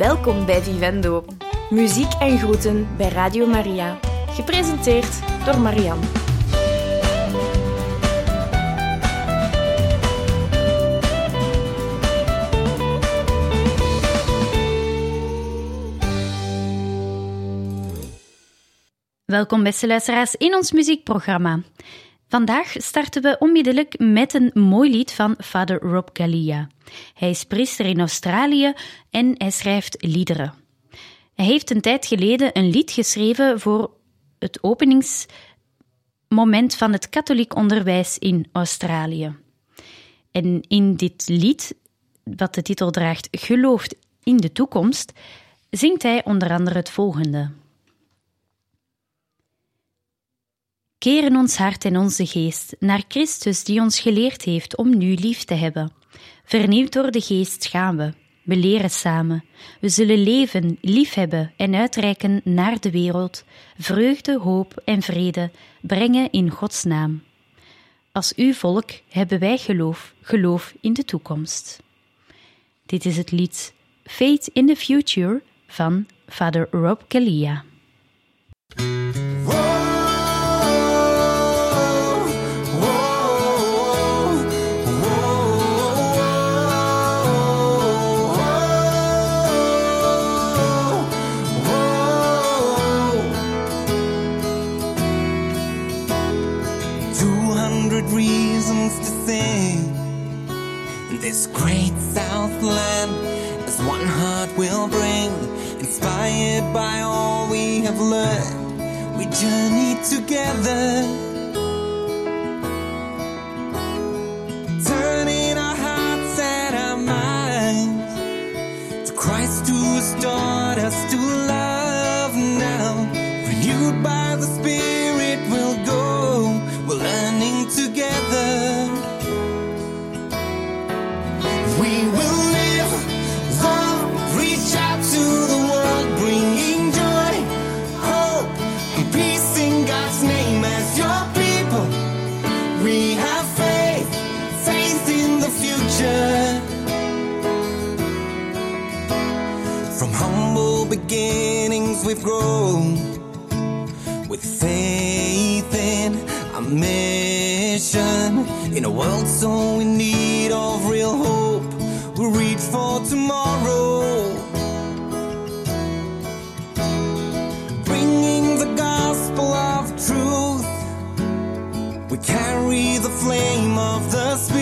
Welkom bij Vivendo. Muziek en groeten bij Radio Maria. Gepresenteerd door Marianne. Welkom beste luisteraars in ons muziekprogramma. Vandaag starten we onmiddellijk met een mooi lied van Vader Rob Gallia. Hij is priester in Australië en hij schrijft liederen. Hij heeft een tijd geleden een lied geschreven voor het openingsmoment van het katholiek onderwijs in Australië. En in dit lied, wat de titel draagt Gelooft in de toekomst, zingt hij onder andere het volgende. Keren ons hart en onze geest naar Christus die ons geleerd heeft om nu lief te hebben. Vernieuwd door de geest gaan we. We leren samen. We zullen leven, liefhebben en uitreiken naar de wereld, vreugde, hoop en vrede brengen in Gods naam. Als uw volk hebben wij geloof, geloof in de toekomst. Dit is het lied Fate in the Future van Vader Rob Kalia. Southland as one heart will bring, inspired by all we have learned. We journey together, we've grown with faith in our mission. In a world so in need of real hope, we reach for tomorrow. Bringing the gospel of truth, we carry the flame of the Spirit.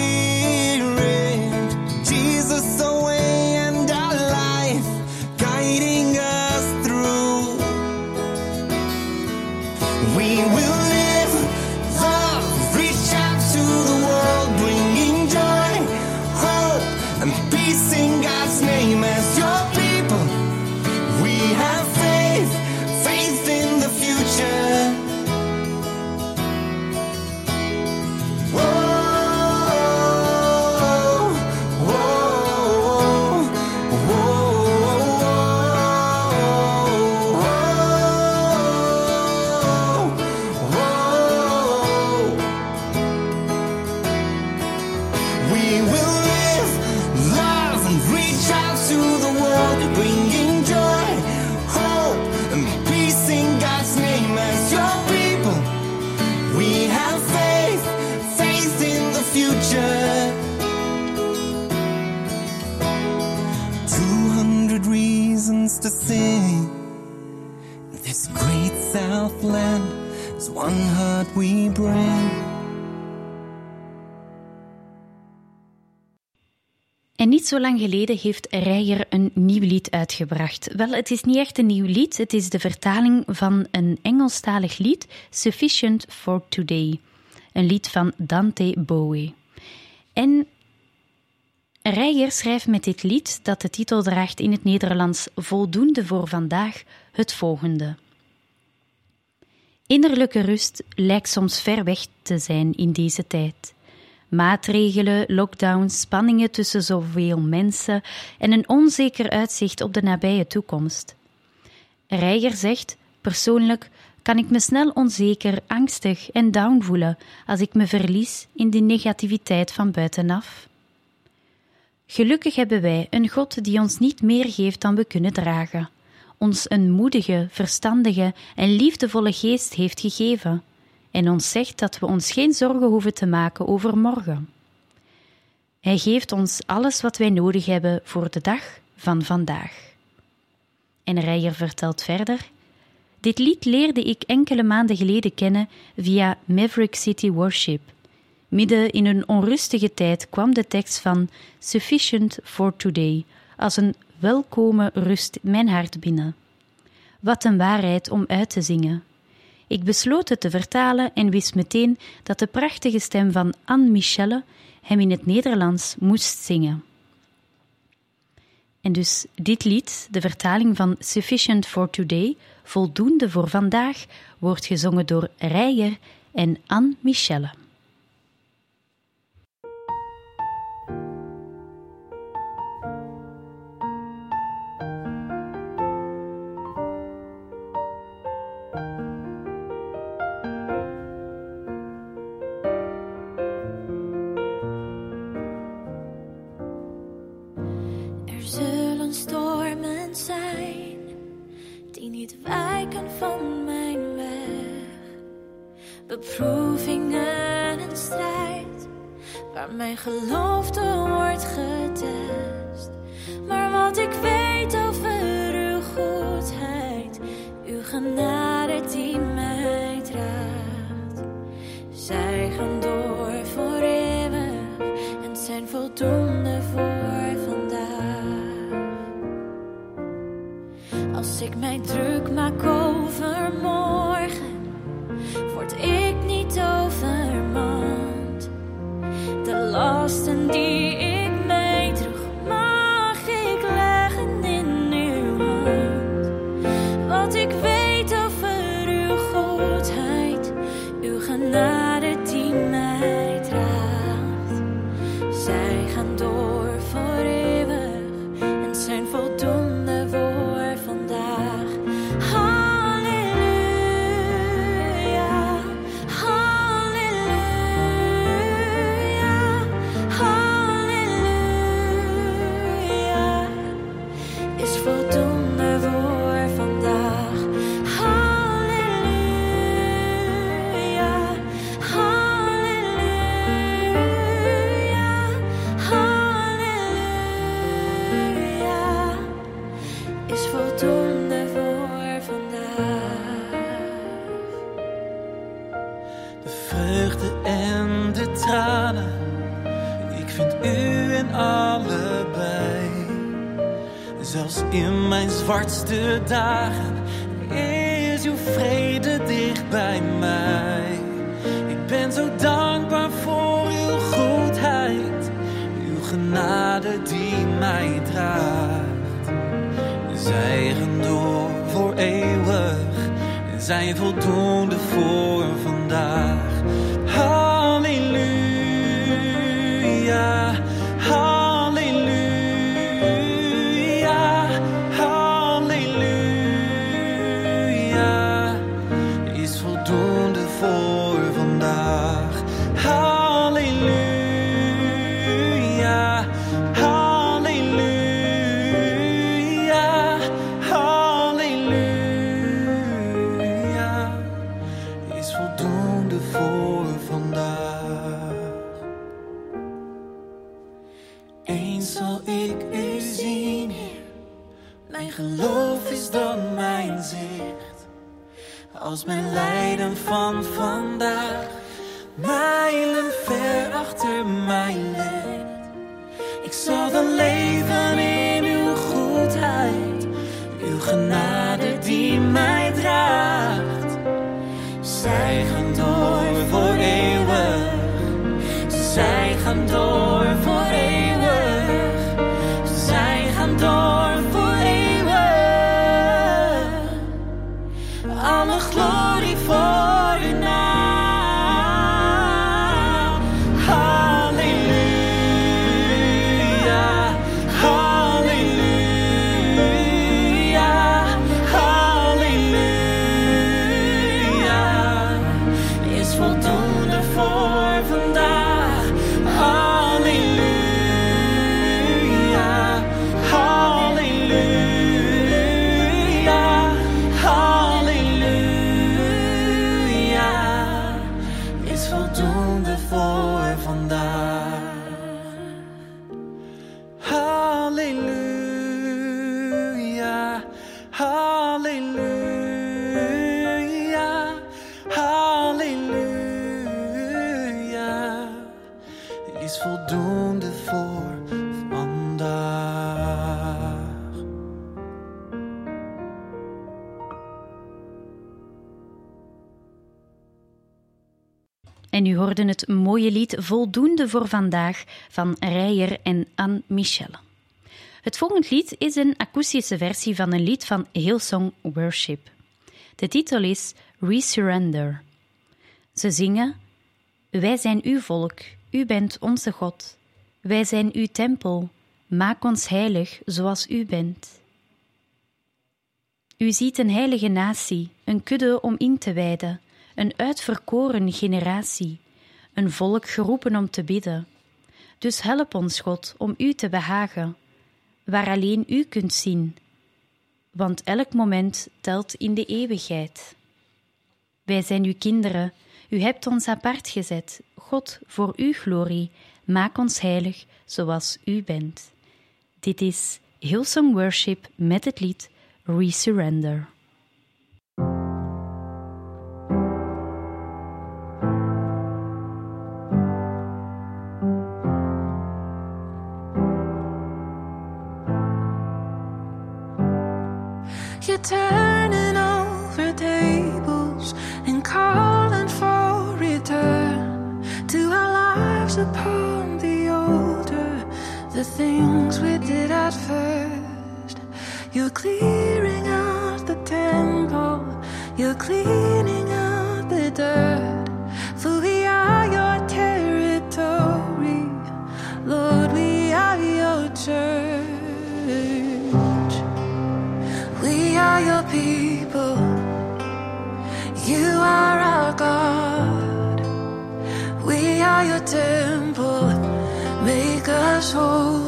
To sing. This great Southland is one heart we bring. En niet zo lang geleden heeft Reiger een nieuw lied uitgebracht. Wel, het is niet echt een nieuw lied, het is de vertaling van een Engelstalig lied, Sufficient for Today. Een lied van Dante Bowie. En Reiger schrijft met dit lied, dat de titel draagt in het Nederlands Voldoende voor vandaag, het volgende. Innerlijke rust lijkt soms ver weg te zijn in deze tijd. Maatregelen, lockdowns, spanningen tussen zoveel mensen en een onzeker uitzicht op de nabije toekomst. Reiger zegt: Persoonlijk kan ik me snel onzeker, angstig en down voelen als ik me verlies in de negativiteit van buitenaf. Gelukkig hebben wij een God die ons niet meer geeft dan we kunnen dragen, ons een moedige, verstandige en liefdevolle geest heeft gegeven, en ons zegt dat we ons geen zorgen hoeven te maken over morgen. Hij geeft ons alles wat wij nodig hebben voor de dag van vandaag. En Reijer vertelt verder: Dit lied leerde ik enkele maanden geleden kennen via Maverick City Worship. Midden in een onrustige tijd kwam de tekst van Sufficient for Today als een welkome rust mijn hart binnen. Wat een waarheid om uit te zingen. Ik besloot het te vertalen en wist meteen dat de prachtige stem van Anne Michelle hem in het Nederlands moest zingen. En dus dit lied, de vertaling van Sufficient for Today, voldoende voor vandaag, wordt gezongen door Reijer en Anne Michelle. Waar mijn geloof wordt getest. Maar wat ik weet over uw goedheid, uw genade die mij draagt. Zij gaan door voor eeuwig en zijn voldoende voor vandaag. Als ik mij druk maak over morgen, De lasten die zwartste dagen is uw vrede dicht bij mij. Ik ben zo dankbaar voor uw goedheid, uw genade die mij draagt. Zij door voor eeuwig en zijn voldoende voor Mijn geloof is dan mijn zicht. Als mijn lijden van vandaag mijlen ver achter mij ligt. Ik zal dan leven in uw goedheid, uw genade die mij mooie lied Voldoende voor vandaag van Rijer en Anne Michel. Het volgende lied is een akoestische versie van een lied van Hillsong Worship. De titel is Resurrender. Ze zingen: Wij zijn uw volk, u bent onze God. Wij zijn uw tempel, maak ons heilig zoals u bent. U ziet een heilige natie, een kudde om in te wijden, een uitverkoren generatie, een volk geroepen om te bidden. Dus help ons, God, om u te behagen, waar alleen u kunt zien, want elk moment telt in de eeuwigheid. Wij zijn uw kinderen, u hebt ons apart gezet, God, voor uw glorie, maak ons heilig zoals u bent. Dit is Hillsong Worship met het lied Resurrender. Things we did at first. You're clearing out the temple, you're cleaning out the dirt, for we are your territory, Lord, we are your church. We are your people. You are our God. We are your temple. Make us like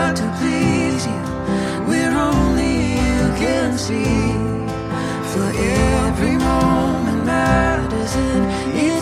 see. For every moment matters in.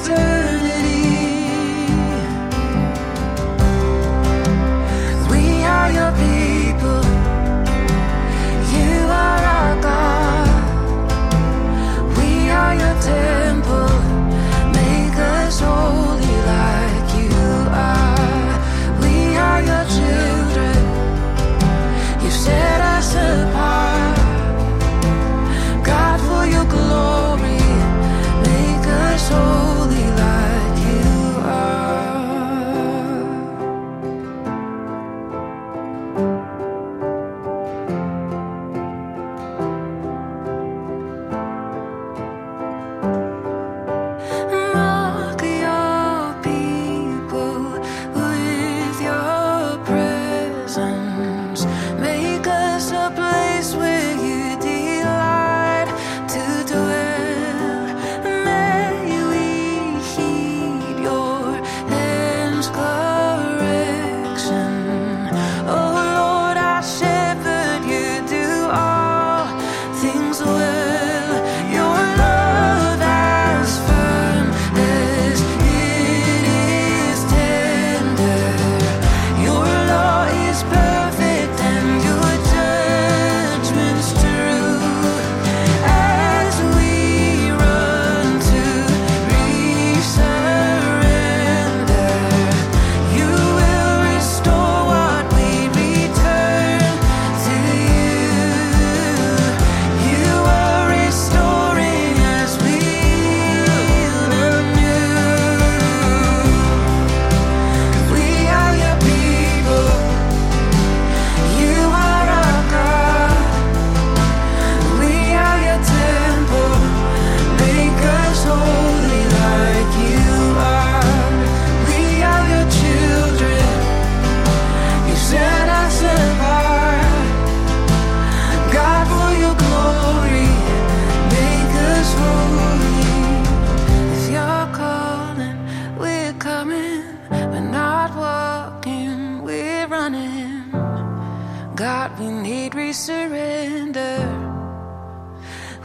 God, we need resurrender.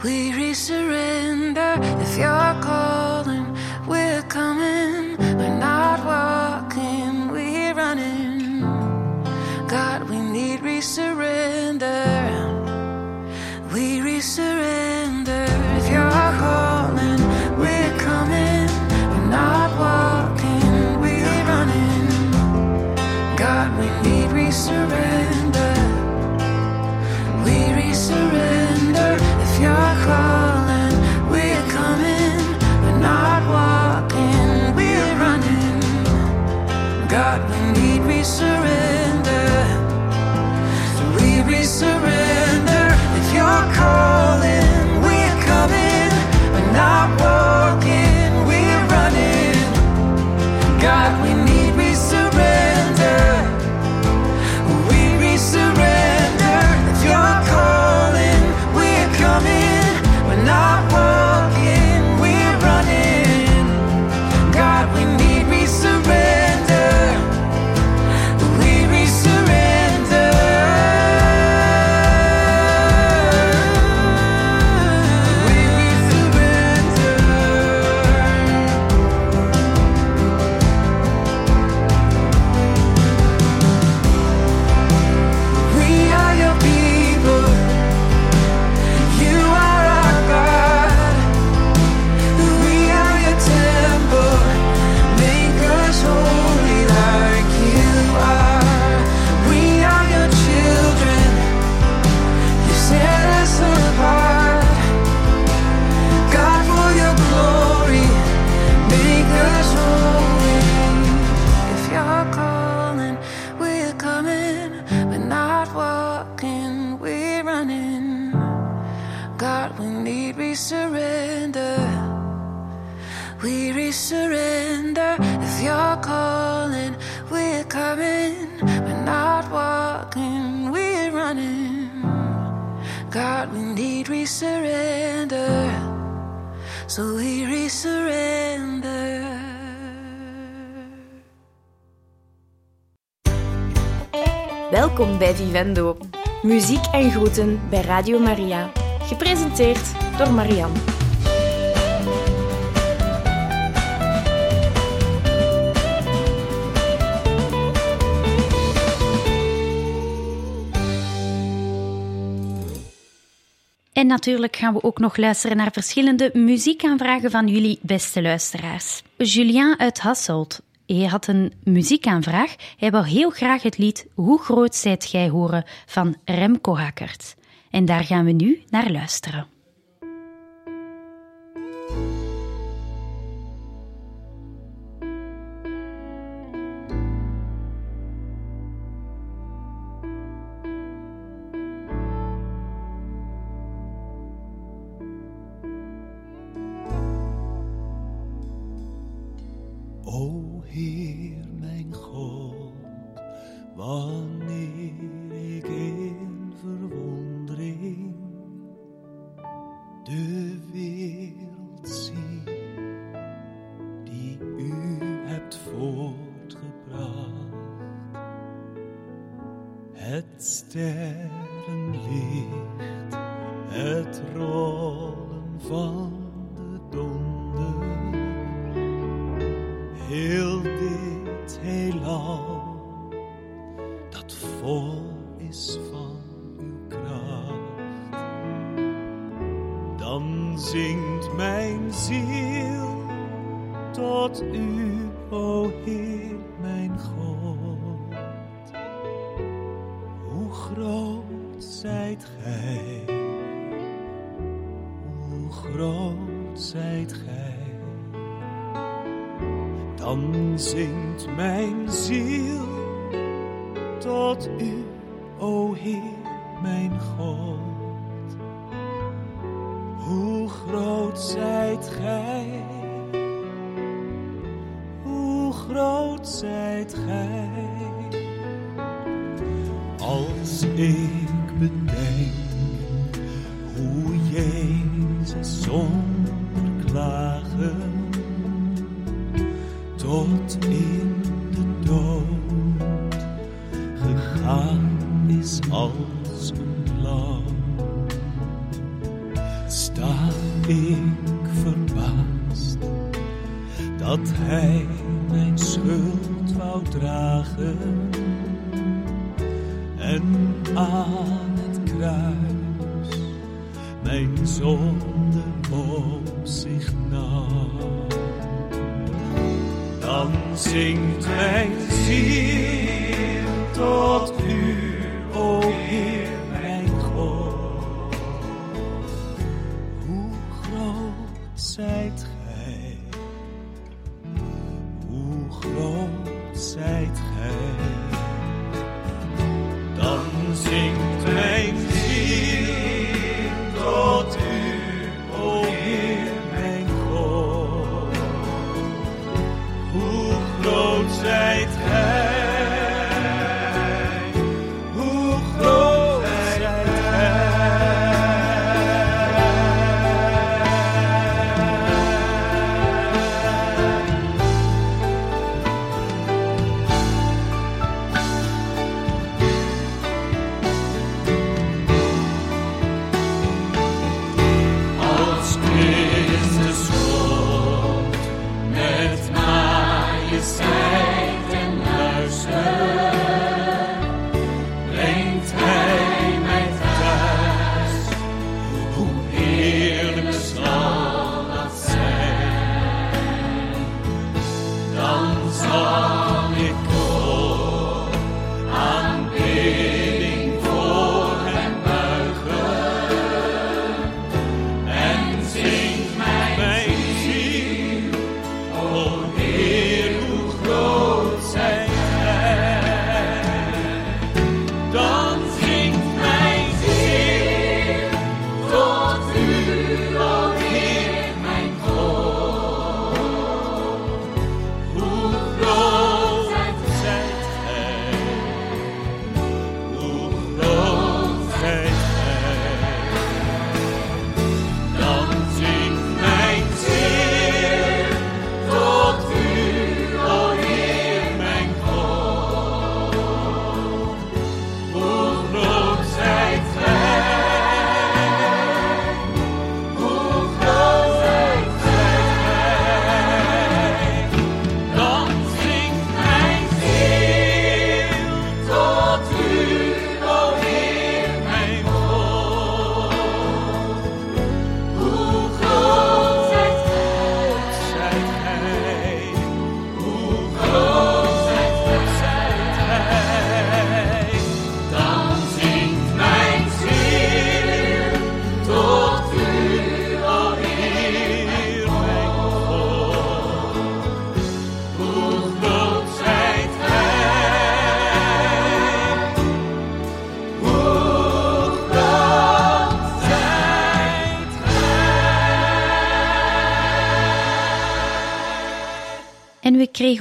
We resurrender. If you're calling, Muziek en groeten bij Radio Maria. Gepresenteerd door Marianne. En natuurlijk gaan we ook nog luisteren naar verschillende muziekaanvragen van jullie beste luisteraars. Julien uit Hasselt hij had een muziekaanvraag. Hij wil heel graag het lied Hoe groot zijt gij horen van Remco Hackert. En daar gaan we nu naar luisteren. sta ik verbaasd dat hij mijn schuld wou dragen en aan het kruis mijn zonde op zich nam. Dan zingt mijn ziel tot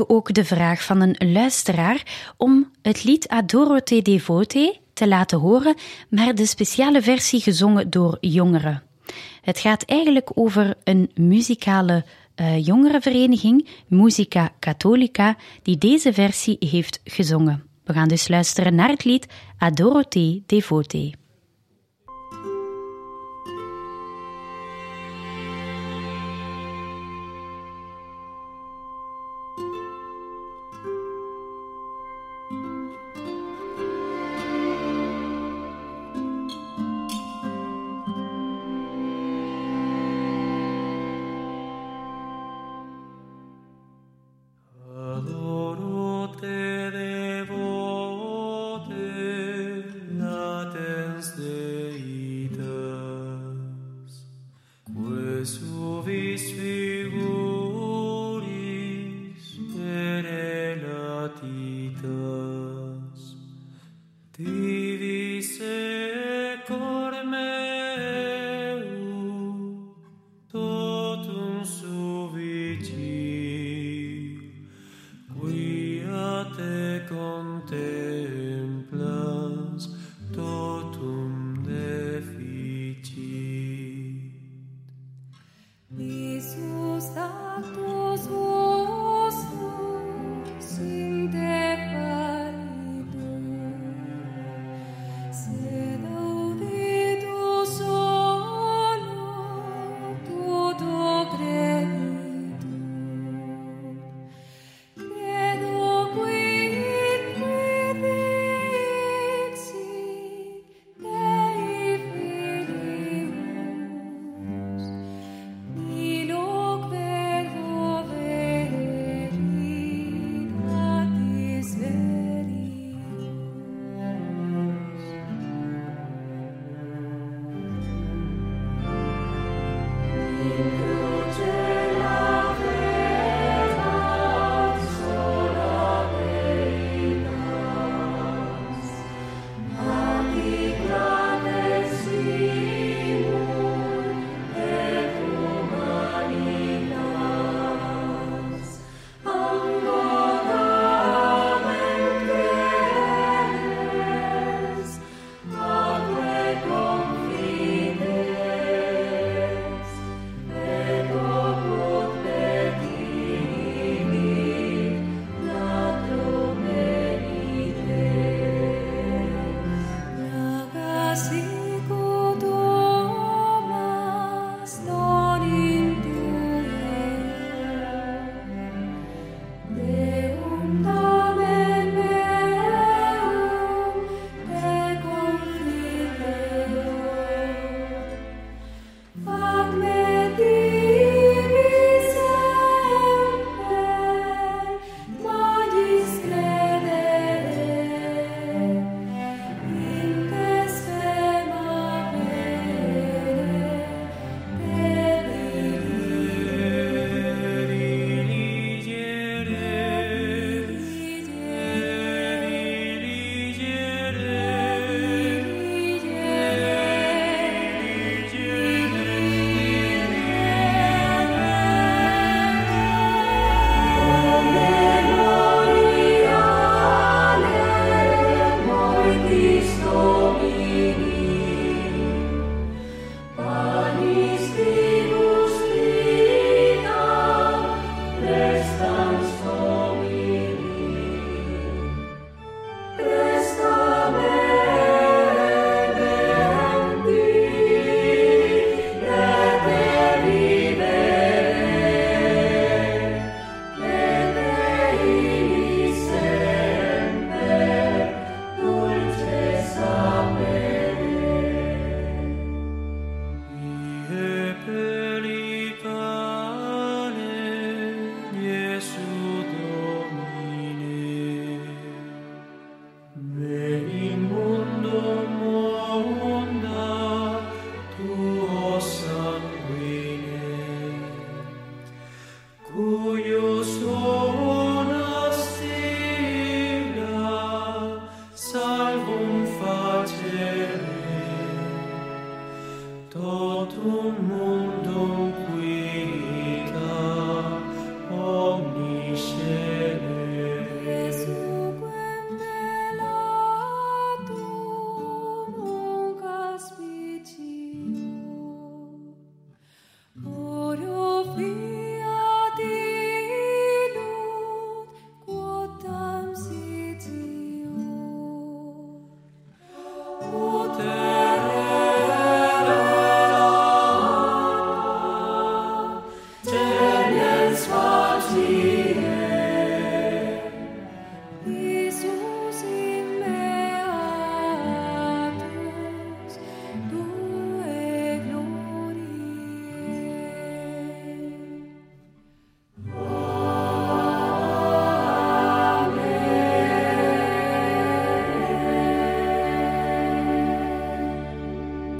ook de vraag van een luisteraar om het lied Adorote Devote te laten horen, maar de speciale versie gezongen door jongeren. Het gaat eigenlijk over een muzikale eh, jongerenvereniging, Musica Catholica, die deze versie heeft gezongen. We gaan dus luisteren naar het lied Adorote Devote.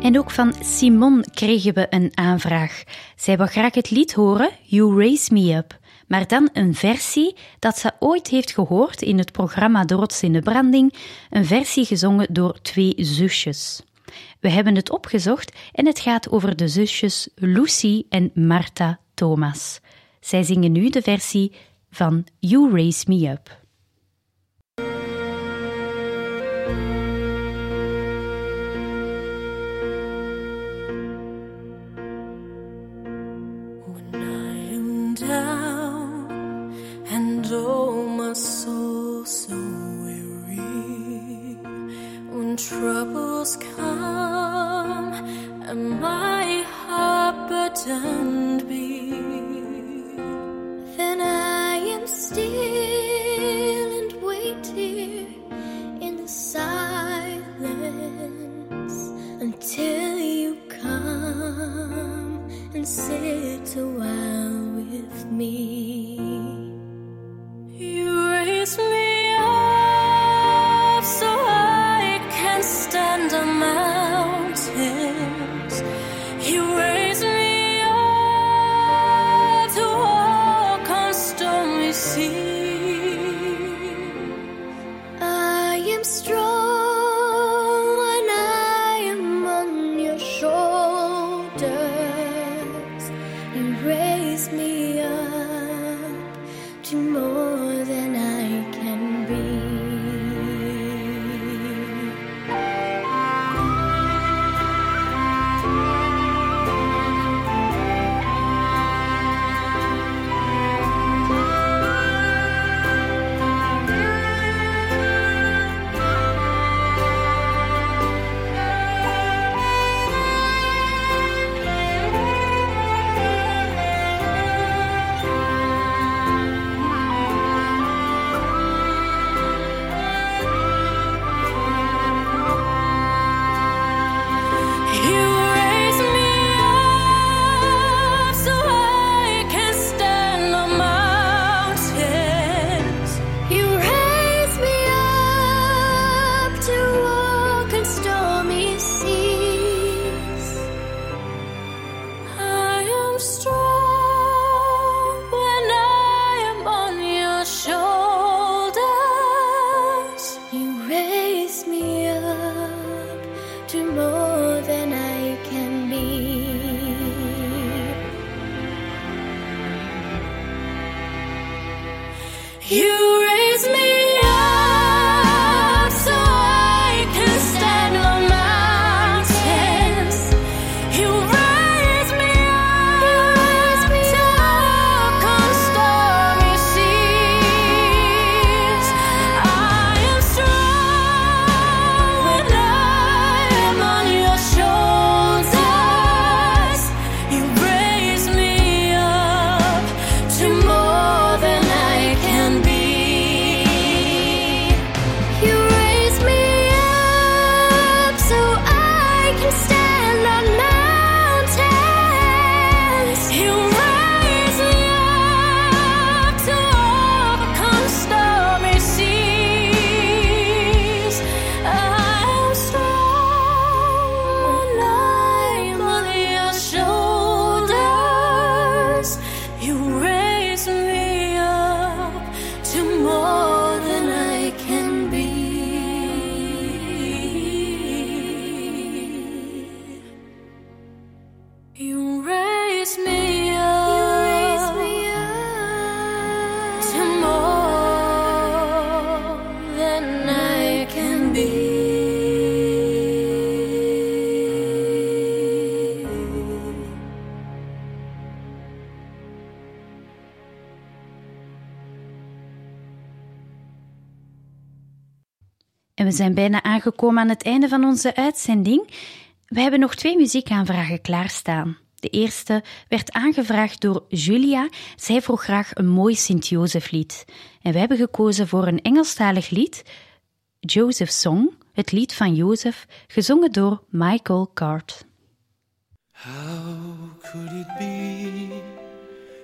En ook van Simon kregen we een aanvraag. Zij wil graag het lied horen, You Raise Me Up, maar dan een versie dat ze ooit heeft gehoord in het programma De Rots in de Branding, een versie gezongen door twee zusjes. We hebben het opgezocht en het gaat over de zusjes Lucy en Martha Thomas. Zij zingen nu de versie van You Raise Me Up. Zijn bijna aangekomen aan het einde van onze uitzending. We hebben nog twee muziekaanvragen klaarstaan. De eerste werd aangevraagd door Julia. Zij vroeg graag een mooi Sint-Jozeflied. En we hebben gekozen voor een Engelstalig lied, Joseph Song, het lied van Jozef, gezongen door Michael Card. How could it be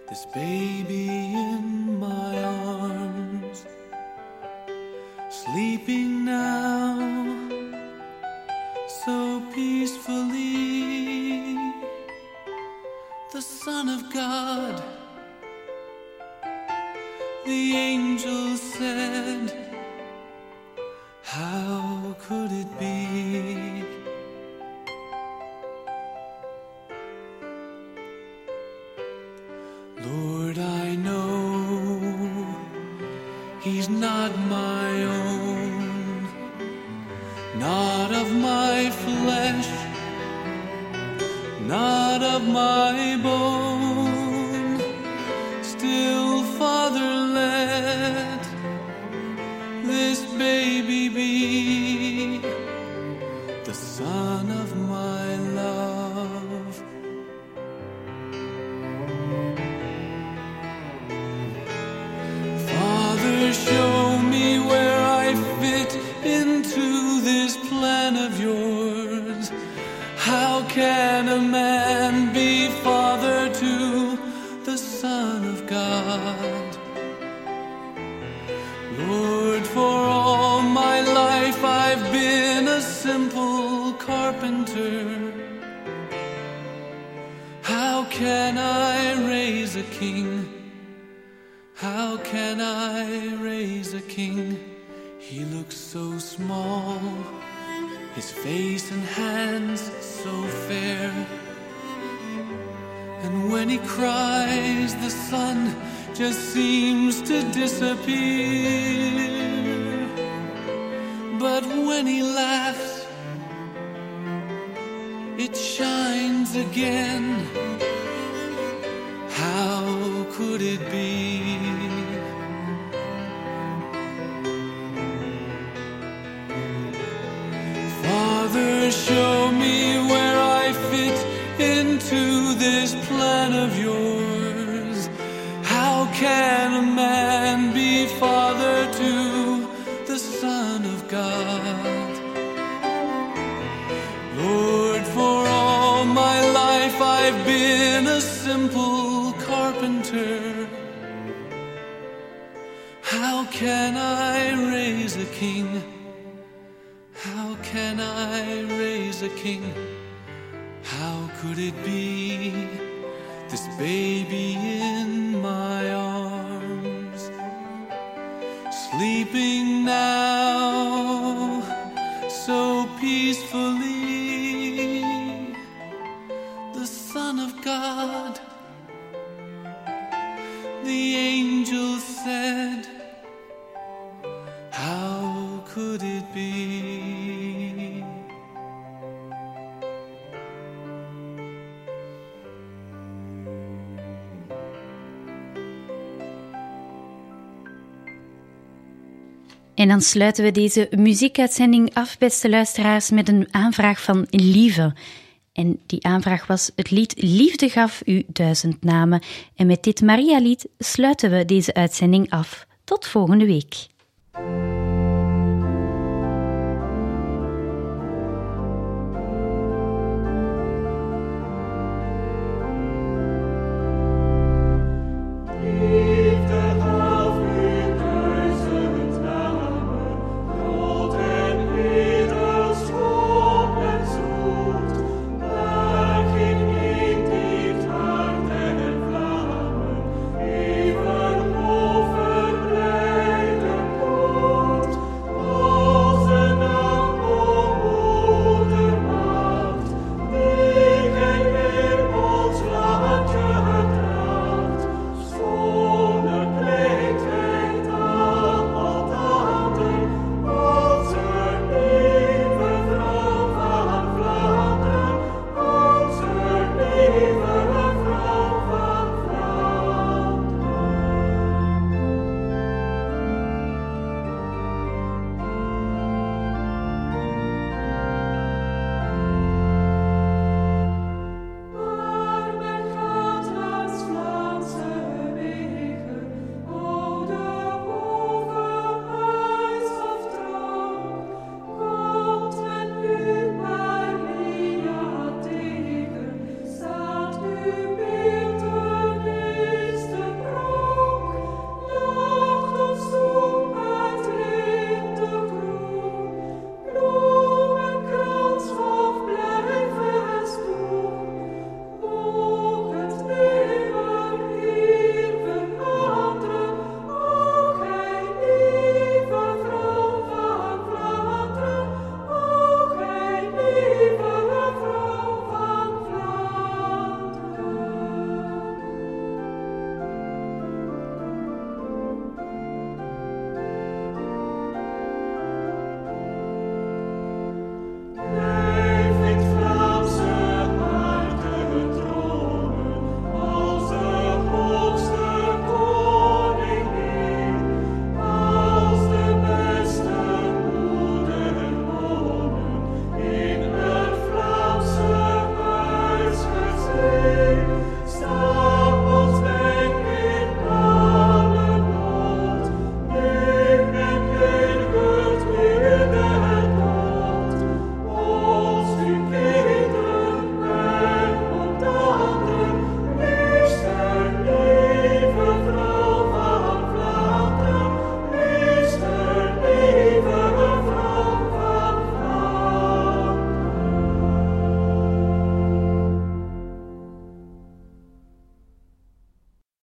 this baby in my arms, sleeping now so peacefully? The Son of God, the angel said, simple carpenter. How can I raise a king? How can I raise a king? He looks so small, his face and hands so fair. And when he cries, the sun just seems to disappear. But when he laughs, it shines again. How could it be? Father, show me where I fit into this plan of yours. Can I raise a king? How can I raise a king? How could it be this baby in my arms? Sleeping now so peacefully. Dan sluiten we deze muziekuitzending af, beste luisteraars, met een aanvraag van Lieve. En die aanvraag was: Het lied Liefde gaf u duizend namen. En met dit Maria-lied sluiten we deze uitzending af. Tot volgende week.